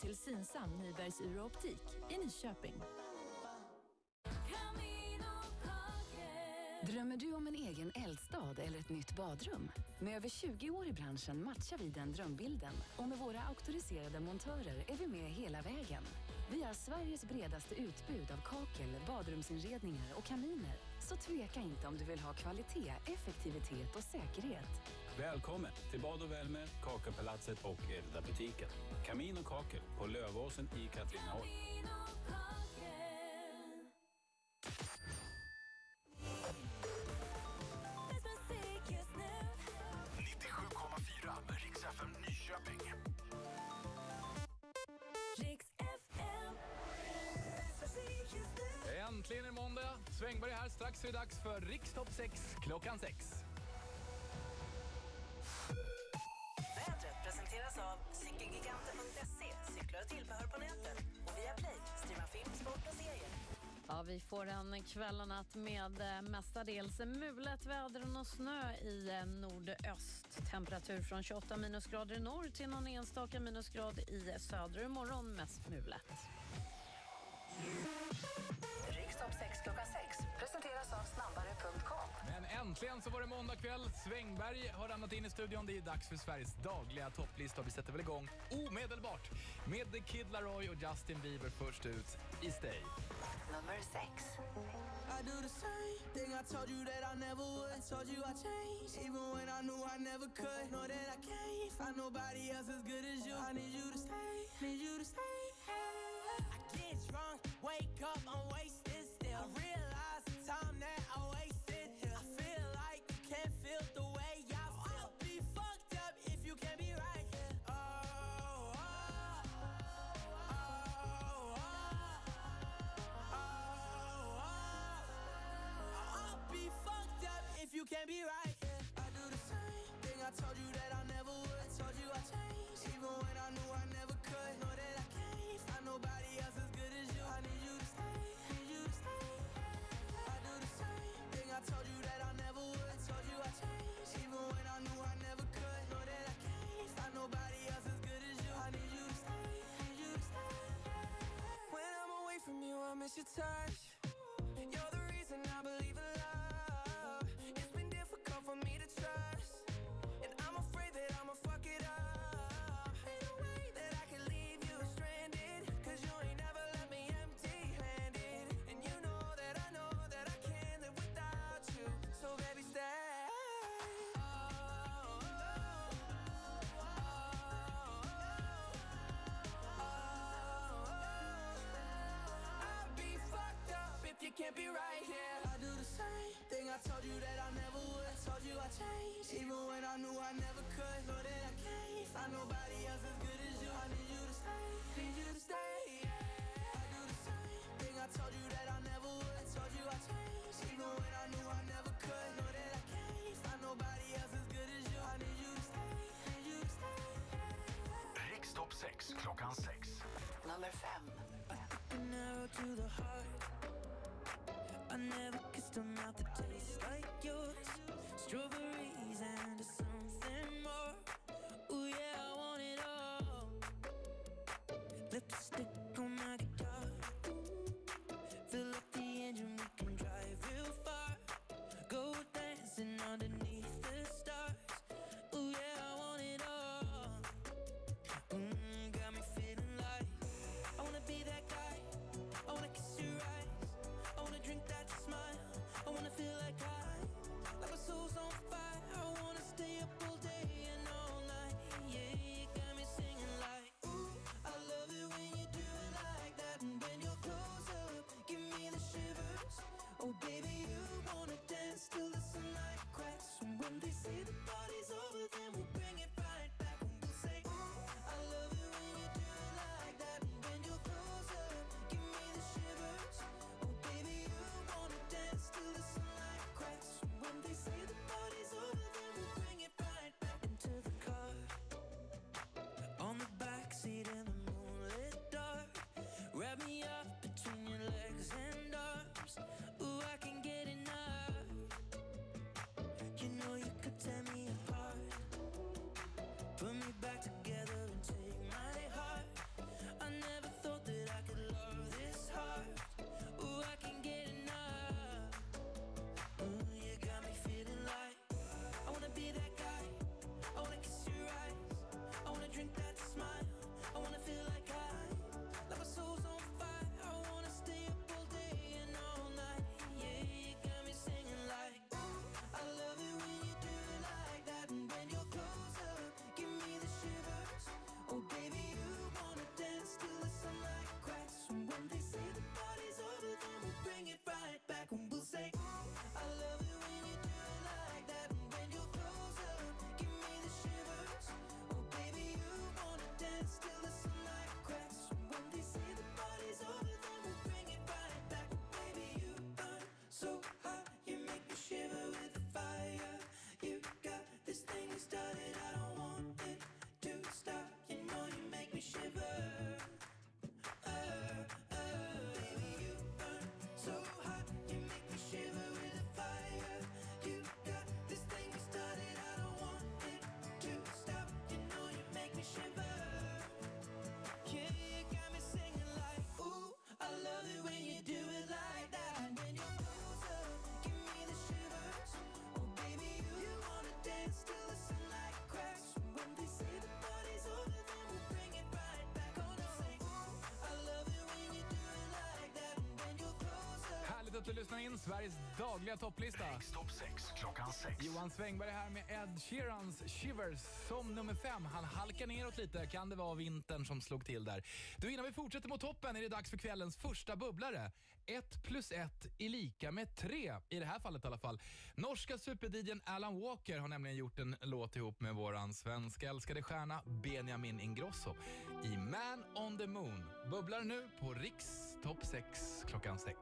till Synsam Nybergs Uroptik i Nyköping. Drömmer du om en egen eldstad eller ett nytt badrum? Med över 20 år i branschen matchar vi den drömbilden och med våra auktoriserade montörer är vi med hela vägen. Vi har Sveriges bredaste utbud av kakel, badrumsinredningar och kaminer. Så tveka inte om du vill ha kvalitet, effektivitet och säkerhet. Välkommen till Bad och Värme, Kakelpalatset och Elda-butiken. Kamin och kakel på Lövåsen i Katrineholm. Nyköping. Äntligen är måndag. Svängberg är här. Strax är det dags för Rikstopp 6 klockan 6. Elgiganten.se, cyklar och tillbehör på nätet. Och via Play, streama film, sport och serier. Ja, vi får en kväll och natt med eh, mestadels mulet väder och snö i eh, nordöst. Temperatur från 28 minusgrader i norr till någon enstaka minusgrad i söder. Imorgon mest mulet. Rikstopp 6 klockan 6 presenteras av snabbare.com. Men äntligen så var det måndag kväll. Svängberg har ramlat in i studion. Det är dags för Sveriges dagliga topplista. Vi sätter väl igång omedelbart med The Kid Laroi och Justin Bieber först ut i Stay. Nummer 6. I do the same thing I told you that I never would. Told you I changed, even when I knew I never could. Know that I can't find nobody else as good as you. I need you to stay, need you to stay. I get drunk, wake up, I'm wasted still. I realize the time that I wasted. I feel like you can't feel the way I feel. I'll be fucked up if you can't be right here. Oh, oh, oh, oh, oh, oh. I'll be fucked up if you can't be right here. I do the same thing I told you that I never would. Told you I changed, even when I touch. Can't be right here. I do the same thing I told you that I never would. Told you I changed, even when I knew I never could. Know that I can't find nobody else as good as you. I need you to stay, need you to stay. I do the same thing I told you that I never would. Told you I changed, even when I knew I never could. Know that I can't find nobody else as good as you. I need you to stay, need you to stay. Rikstopp 6 klockan 6. Nummer 5. an arrow to the heart. Never kissed a mouth. that so att du lyssnar in Sveriges dagliga topplista. Rikstopp 6 klockan 6. Johan Svängberg här med Ed Sheerans Shivers som nummer fem. Han halkar neråt lite. Kan det vara vintern som slog till där? Du, innan vi fortsätter mot toppen är det dags för kvällens första bubblare. 1 plus 1 är lika med 3, i det här fallet i alla fall. Norska superdidjen Alan Walker har nämligen gjort en låt ihop med vår svenska älskade stjärna Benjamin Ingrosso i Man on the Moon. Bubblar nu på Rikstopp 6 klockan 6.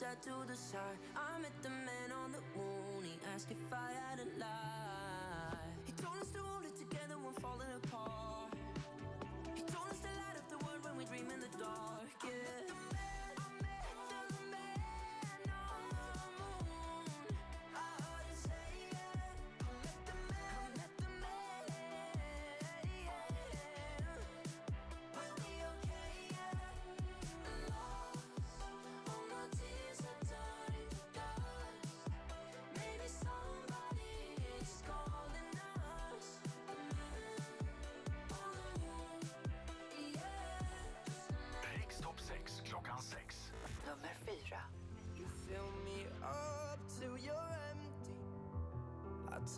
set to the side. I met the man on the moon. He asked if I had a lie. He told us to.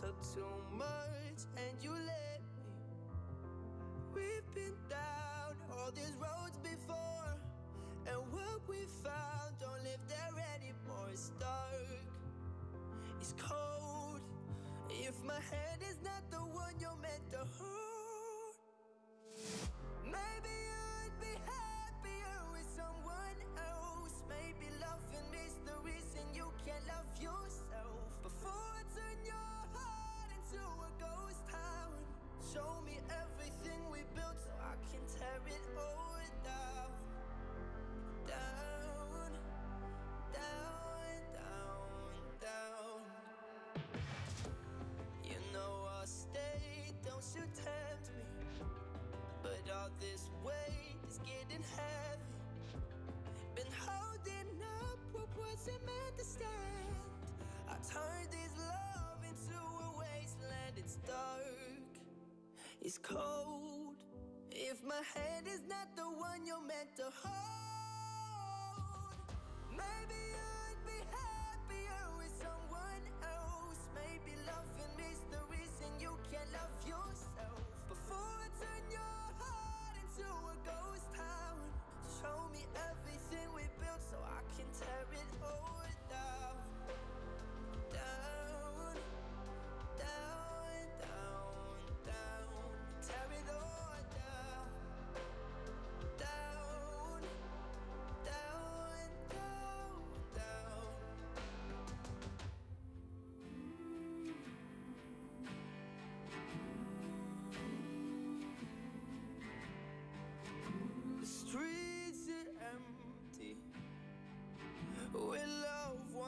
up too much and you let me. We've been down all these roads before, and what we found don't live there anymore. It's dark, it's cold. If my head is is cold. If my head is not the one you're meant to hold, maybe I'd be happier with someone else. Maybe love.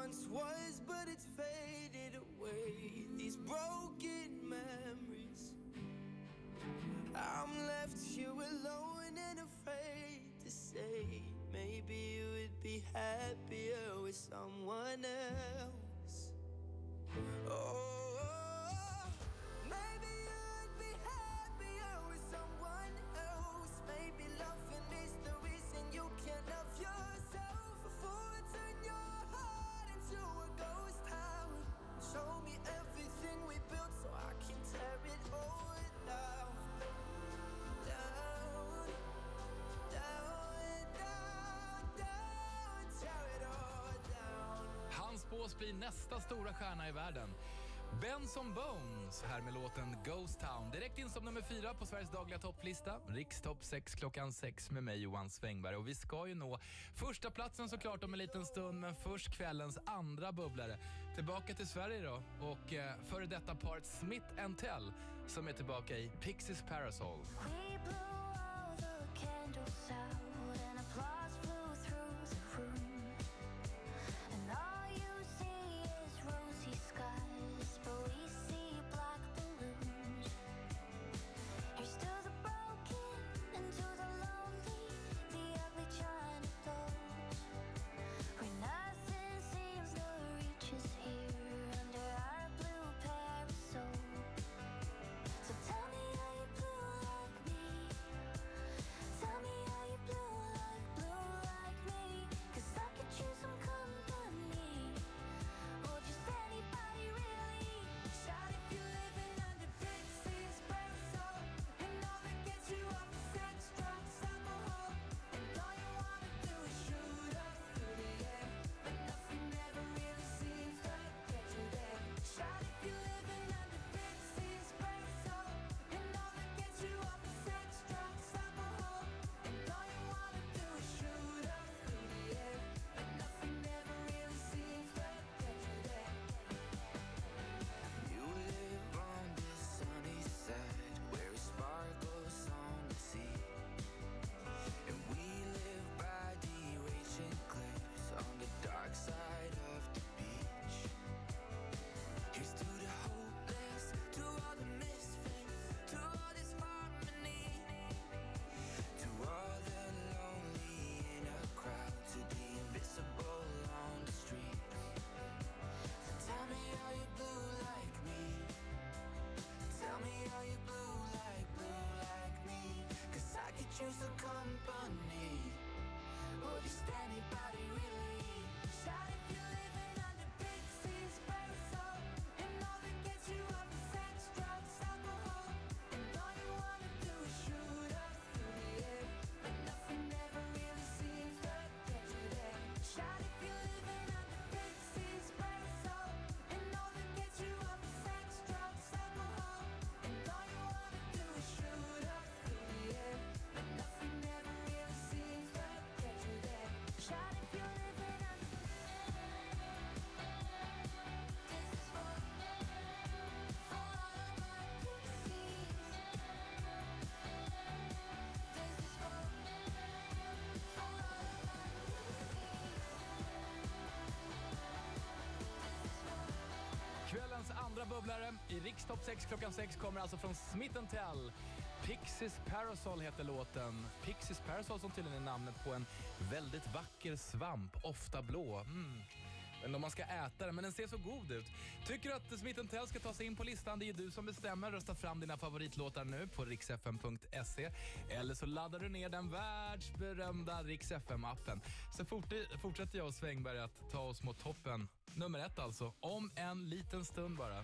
Once was, but it's faded away. These broken memories. I'm left here alone and afraid to say maybe you would be happier with someone else. Oh, oh, oh. Spås bli nästa stora stjärna i världen. Benson Bones här med låten Ghost Town. Direkt in som nummer fyra på Sveriges dagliga topplista. Rikstopp 6 klockan 6 med mig Johan Svängberg. Och vi ska ju nå första platsen såklart om en liten stund, men först kvällens andra bubblare. Tillbaka till Sverige då och eh, före detta paret Smith Tell som är tillbaka i Pixies Parasol. Andra bubblare i Rikstopp 6 klockan 6 kommer alltså från Smith Tell. Pixies Parasol heter låten. Pixies Parasol som tydligen är namnet på en väldigt vacker svamp, ofta blå. Mm. Men om man ska äta den, men den ser så god ut. Tycker du att Smith Tell ska ta sig in på listan? Det är ju du som bestämmer. Rösta fram dina favoritlåtar nu på riksfm.se. Eller så laddar du ner den världsberömda riksfm FM-appen. Så fort, fortsätter jag och Svängberg att ta oss mot toppen. Nummer ett alltså. Om en liten stund bara.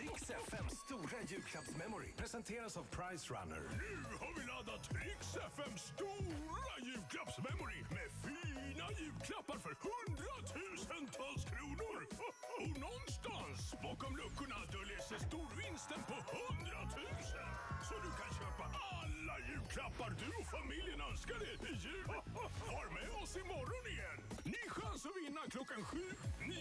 Riks FMs stora julklappsmemory presenteras av Price Runner. Nu har vi laddat Riks FMs stora julklappsmemory med fina julklappar för hundratusentals kronor. Och någonstans bakom luckorna döljer sig storvinsten på hundratusen. Så du kan köpa alla julklappar du och familjen önskar dig i jul. Var med oss imorgon igen. Chans att vinna klockan 7, 9,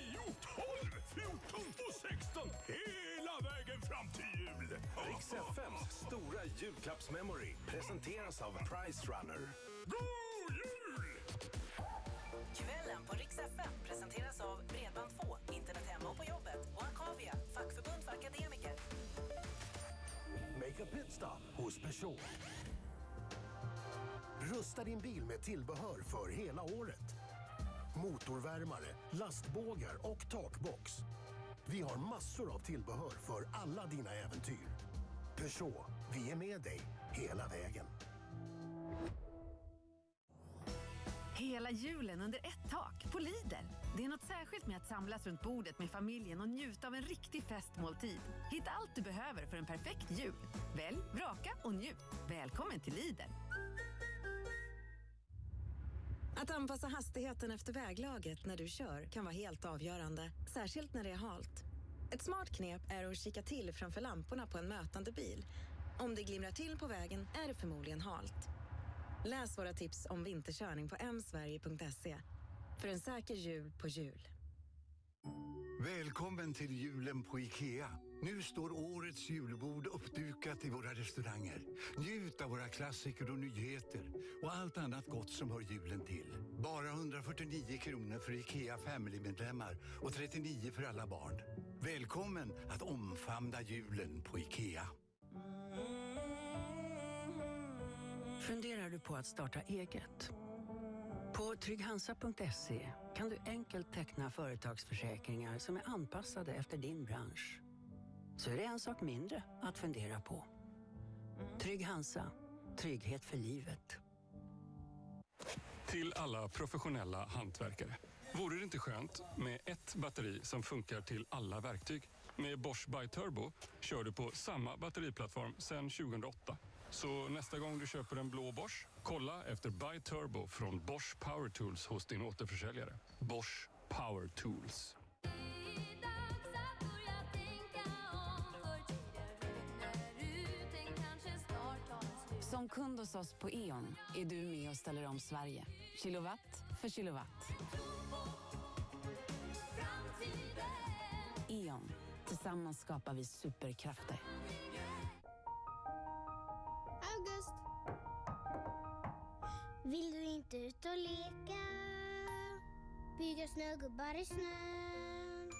12, 14 och 16 hela vägen fram till jul. Riks FMs stora julklappsmemory presenteras av Price Runner. God jul! Kvällen på Rix FM presenteras av Bredband2, internet hemma och på jobbet och Akavia, fackförbund för akademiker. Make a pit stop hos Peugeot. Rusta din bil med tillbehör för hela året. Motorvärmare, lastbågar och takbox. Vi har massor av tillbehör för alla dina äventyr. Peugeot, vi är med dig hela vägen. Hela julen under ett tak på Lidl. Det är något särskilt med att samlas runt bordet med familjen och njuta av en riktig festmåltid. Hitta allt du behöver för en perfekt jul. Välj, vraka och njut. Välkommen till Lidl. Att anpassa hastigheten efter väglaget när du kör kan vara helt avgörande, särskilt när det är halt. Ett smart knep är att kika till framför lamporna på en mötande bil. Om det glimrar till på vägen är det förmodligen halt. Läs våra tips om vinterkörning på msverige.se. För en säker jul på jul. Välkommen till julen på IKEA. Nu står årets julbord uppdukat i våra restauranger. Njut av våra klassiker och nyheter och allt annat gott som hör julen till. Bara 149 kronor för IKEA Family-medlemmar och 39 för alla barn. Välkommen att omfamna julen på IKEA. Funderar du på att starta eget? På trygghansa.se kan du enkelt teckna företagsförsäkringar som är anpassade efter din bransch. Så är det en sak mindre att fundera på. Trygg Hansa. Trygghet för livet. Till alla professionella hantverkare. Vore det inte skönt med ett batteri som funkar till alla verktyg? Med Bosch By Turbo kör du på samma batteriplattform sedan 2008. Så nästa gång du köper en blå Bosch, kolla efter By Turbo från Bosch Power Tools hos din återförsäljare. Bosch Power Tools. Som kund hos oss på E.ON är du med och ställer om Sverige. Kilowatt för kilowatt. E.ON. Tillsammans skapar vi superkrafter. August! Vill du inte ut och leka? Bygga snögubbar i snön?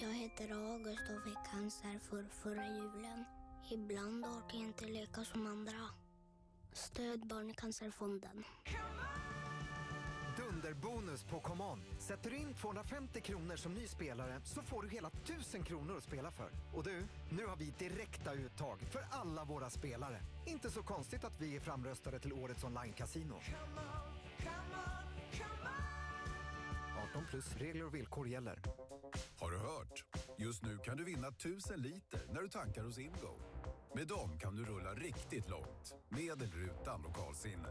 Jag heter August och fick cancer för förra julen. Ibland orkar jag inte leka som andra. Stöd Barncancerfonden. Dunderbonus på ComeOn. Sätter du in 250 kronor som ny spelare så får du hela 1000 kronor att spela för. Och du, nu har vi direkta uttag för alla våra spelare. Inte så konstigt att vi är framröstade till årets online-casino. 18 plus, regler och villkor gäller. Har du hört? Just nu kan du vinna 1000 liter när du tankar hos Ingo. Med dem kan du rulla riktigt långt, med eller utan lokalsinne.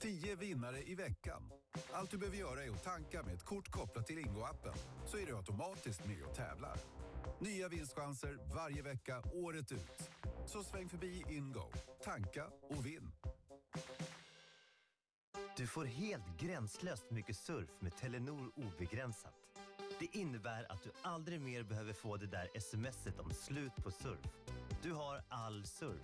10 vinnare i veckan. Allt du behöver göra är att tanka med ett kort kopplat till Ingo-appen så är du automatiskt med och tävlar. Nya vinstchanser varje vecka, året ut. Så sväng förbi Ingo, tanka och vinn. Du får helt gränslöst mycket surf med Telenor obegränsat. Det innebär att du aldrig mer behöver få det där smset om slut på surf. Du har all surf.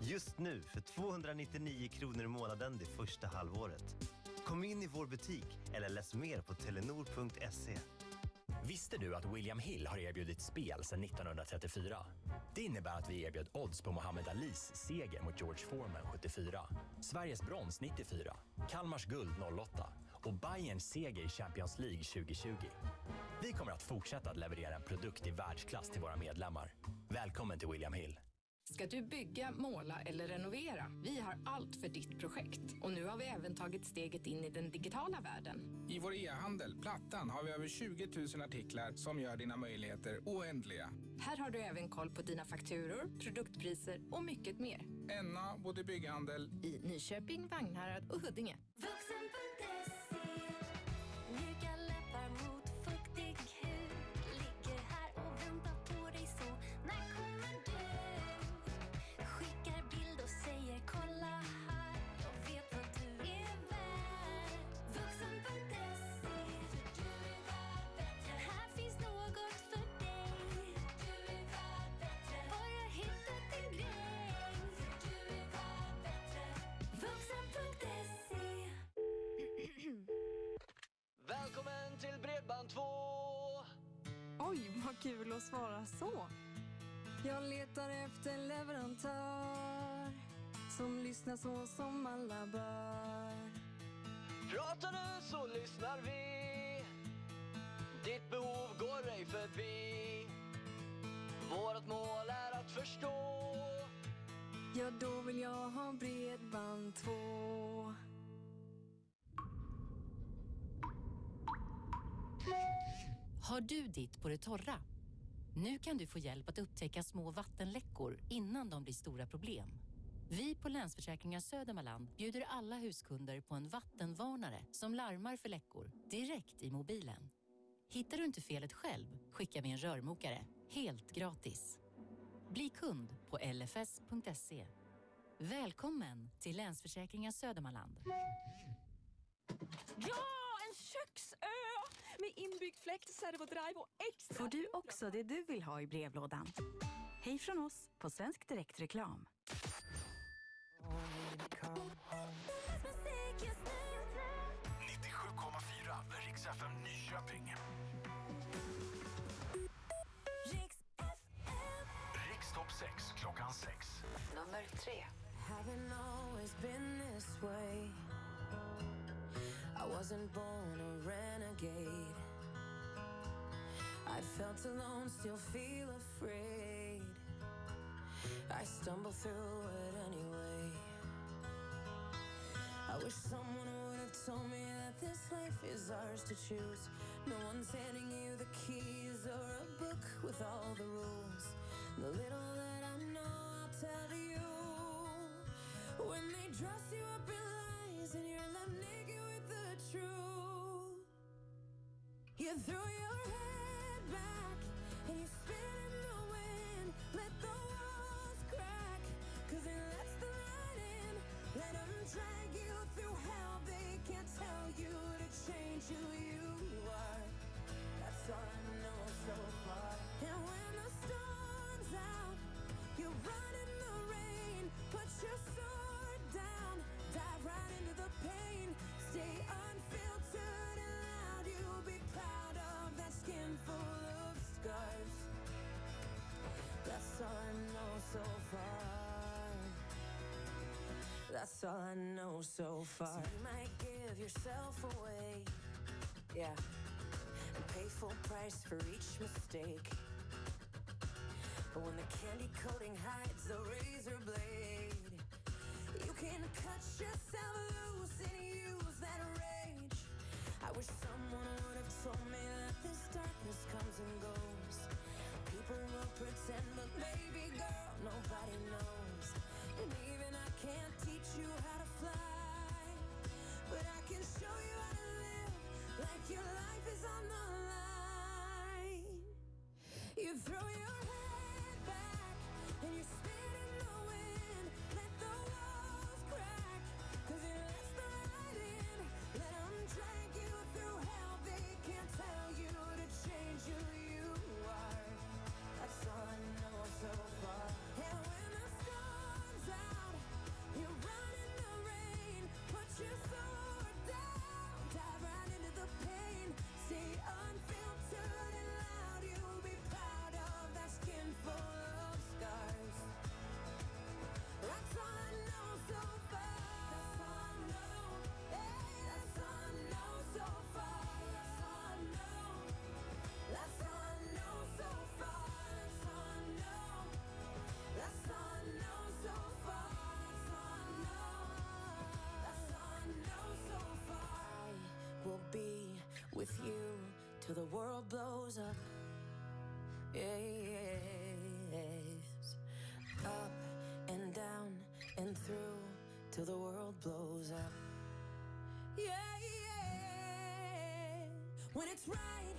Just nu för 299 kronor i månaden det första halvåret. Kom in i vår butik eller läs mer på telenor.se. Visste du att William Hill har erbjudit spel sedan 1934? Det innebär att vi erbjöd odds på Muhammad Alis seger mot George Foreman 74, Sveriges brons 94, Kalmars guld 08 och Bayerns seger i Champions League 2020. Vi kommer att fortsätta att leverera en produkt i världsklass till våra medlemmar. Välkommen till William Hill. Ska du bygga, måla eller renovera? Vi har allt för ditt projekt. Och nu har vi även tagit steget in i den digitala världen. I vår e-handel, Plattan, har vi över 20 000 artiklar som gör dina möjligheter oändliga. Här har du även koll på dina fakturor, produktpriser och mycket mer. Enna både bygghandel I Nyköping, Vagnhärad och Huddinge. Mjuka Oj, vad kul att svara så! Jag letar efter leverantör som lyssnar så som alla bör. Pratar du så lyssnar vi. Ditt behov går ej förbi. Vårt mål är att förstå. Ja, då vill jag ha Bredband2. Har du ditt på det torra? Nu kan du få hjälp att upptäcka små vattenläckor innan de blir stora problem. Vi på Länsförsäkringar Södermanland bjuder alla huskunder på en vattenvarnare som larmar för läckor direkt i mobilen. Hittar du inte felet själv skickar vi en rörmokare helt gratis. Bli kund på lfs.se. Välkommen till Länsförsäkringar Södermanland. Ja, en köksö med inbyggd fläkt, servodrive och extra... Får du också det du vill ha i brevlådan? Hej från oss på Svensk Direktreklam. Riks FM Nyköping. Riks FM. Topp 6 klockan 6. Nummer 3. I wasn't born a renegade. I felt alone, still feel afraid. I stumble through it anyway. I wish someone would have told me that this life is ours to choose. No one's handing you the keys or a book with all the rules. The little that I know, I'll tell you. When they dress you up in lies and you're left naked the truth, you throw your head back and you spin in the wind. Let the walls crack, cause it lets the light in. Let them drag you through hell. They can't tell you to change who you That's all I know so far. So you might give yourself away, yeah, and pay full price for each mistake. But when the candy coating hides the razor blade, you can cut yourself loose and use that rage. I wish someone would have told me that this darkness comes and goes. People will pretend, but baby girl, nobody you how to fly, but I can show you how to live like your life is on the line. Be with you till the world blows up. Yes. Up and down and through till the world blows up. Yeah, yeah. When it's right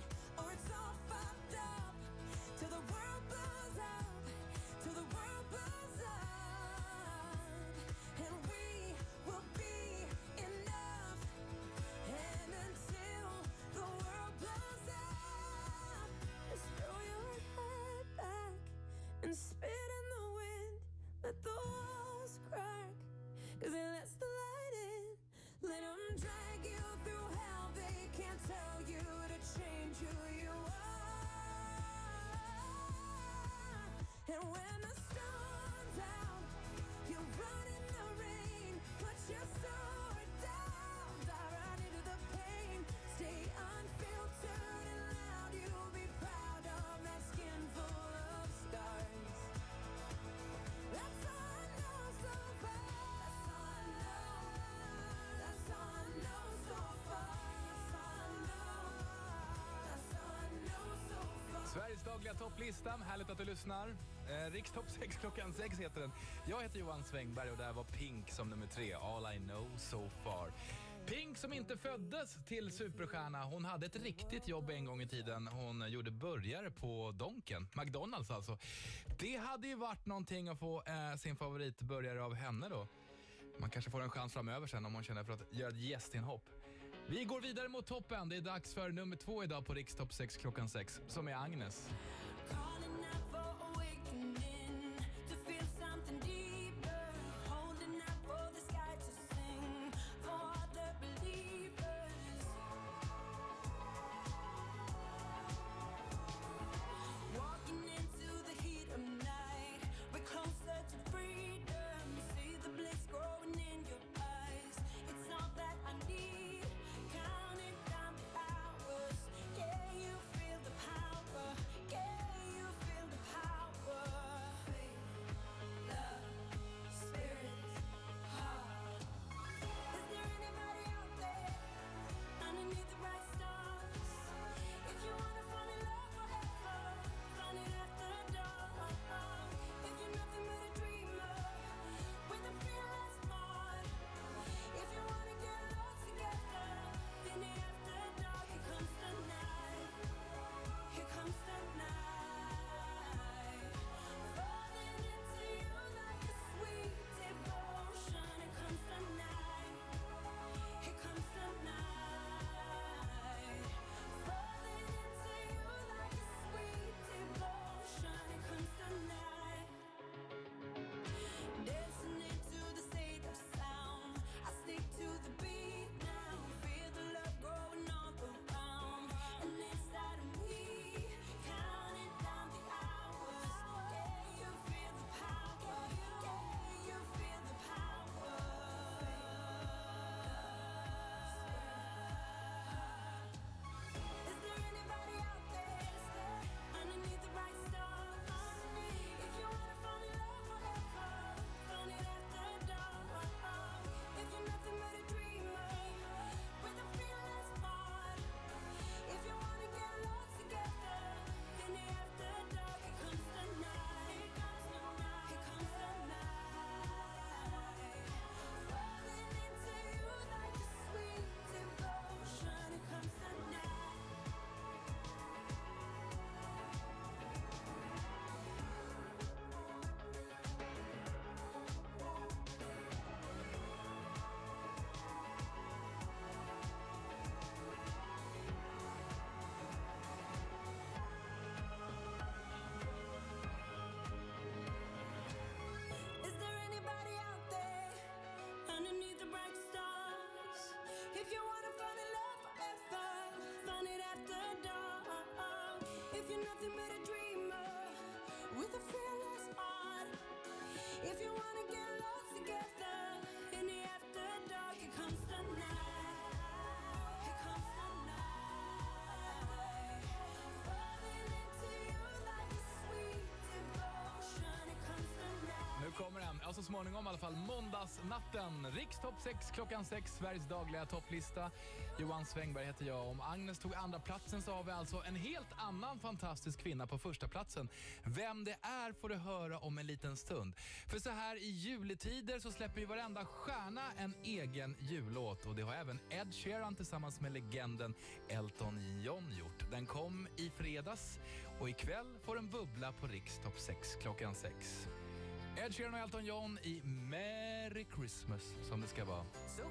Sveriges dagliga topplista, Härligt att du lyssnar. Eh, Rikstopp 6 klockan 6 heter den. Jag heter Johan Svängberg och där var Pink som nummer tre. All I know so far. Pink som inte föddes till superstjärna. Hon hade ett riktigt jobb en gång i tiden. Hon gjorde burgare på Donken, McDonalds alltså. Det hade ju varit någonting att få eh, sin favoritburgare av henne då. Man kanske får en chans framöver sen om hon känner för att göra ett gästinhopp. Vi går vidare mot toppen. Det är dags för nummer två idag på Rikstopp 6 klockan 6 som är Agnes. You're nothing but a dreamer småningom i alla fall. Måndagsnatten. Rikstopp 6 klockan 6, Sveriges dagliga topplista. Johan Svängberg heter jag. Om Agnes tog andra platsen så har vi alltså en helt annan fantastisk kvinna på första platsen. Vem det är får du höra om en liten stund. För så här i juletider så släpper ju varenda stjärna en egen jullåt och det har även Ed Sheeran tillsammans med legenden Elton John gjort. Den kom i fredags och ikväll får den bubbla på Rikstopp 6 klockan 6. Ed Sheeran och Elton John i Merry Christmas som det ska vara. So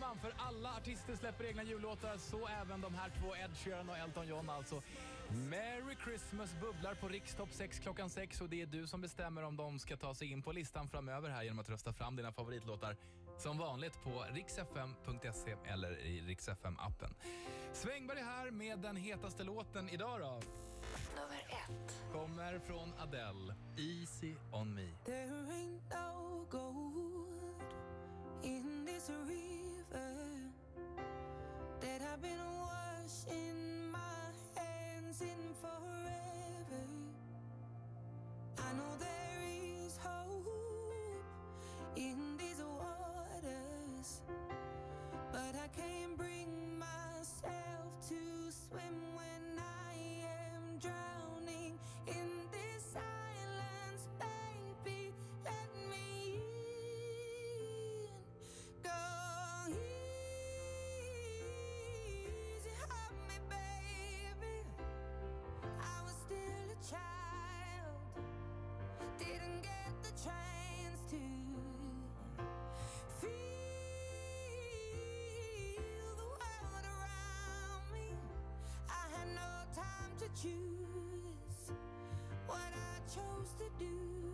talesman för alla artister släpper egna jullåtar, så även de här två, Ed Sheeran och Elton John alltså. Merry Christmas bubblar på Rikstopp 6 klockan 6 och det är du som bestämmer om de ska ta sig in på listan framöver här genom att rösta fram dina favoritlåtar som vanligt på riksfm.se eller i riksfm-appen. Svängberg är här med den hetaste låten idag då. Nummer ett. Kommer från Adele, Easy on me. In this river that I've been washing my hands in forever. I know there is hope choose what I chose to do.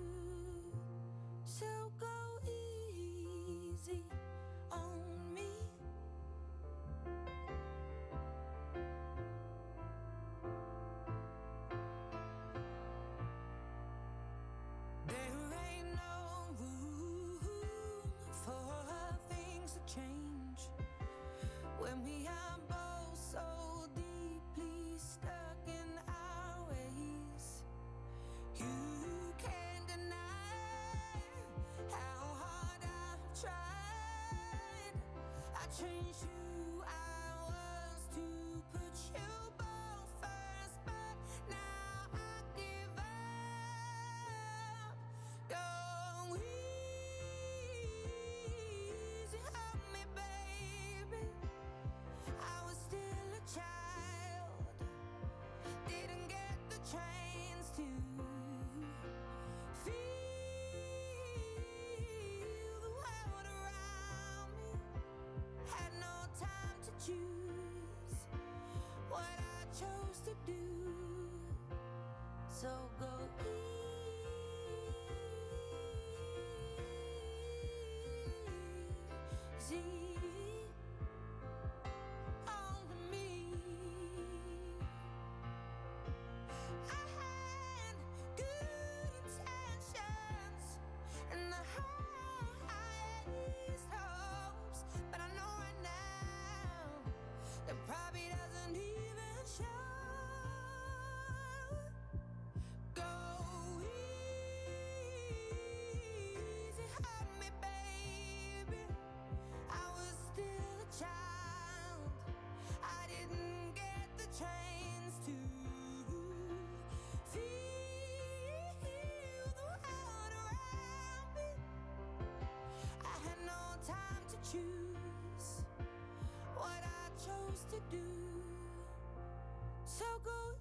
Choose what I chose to do. So go easy choose what I chose to do. So go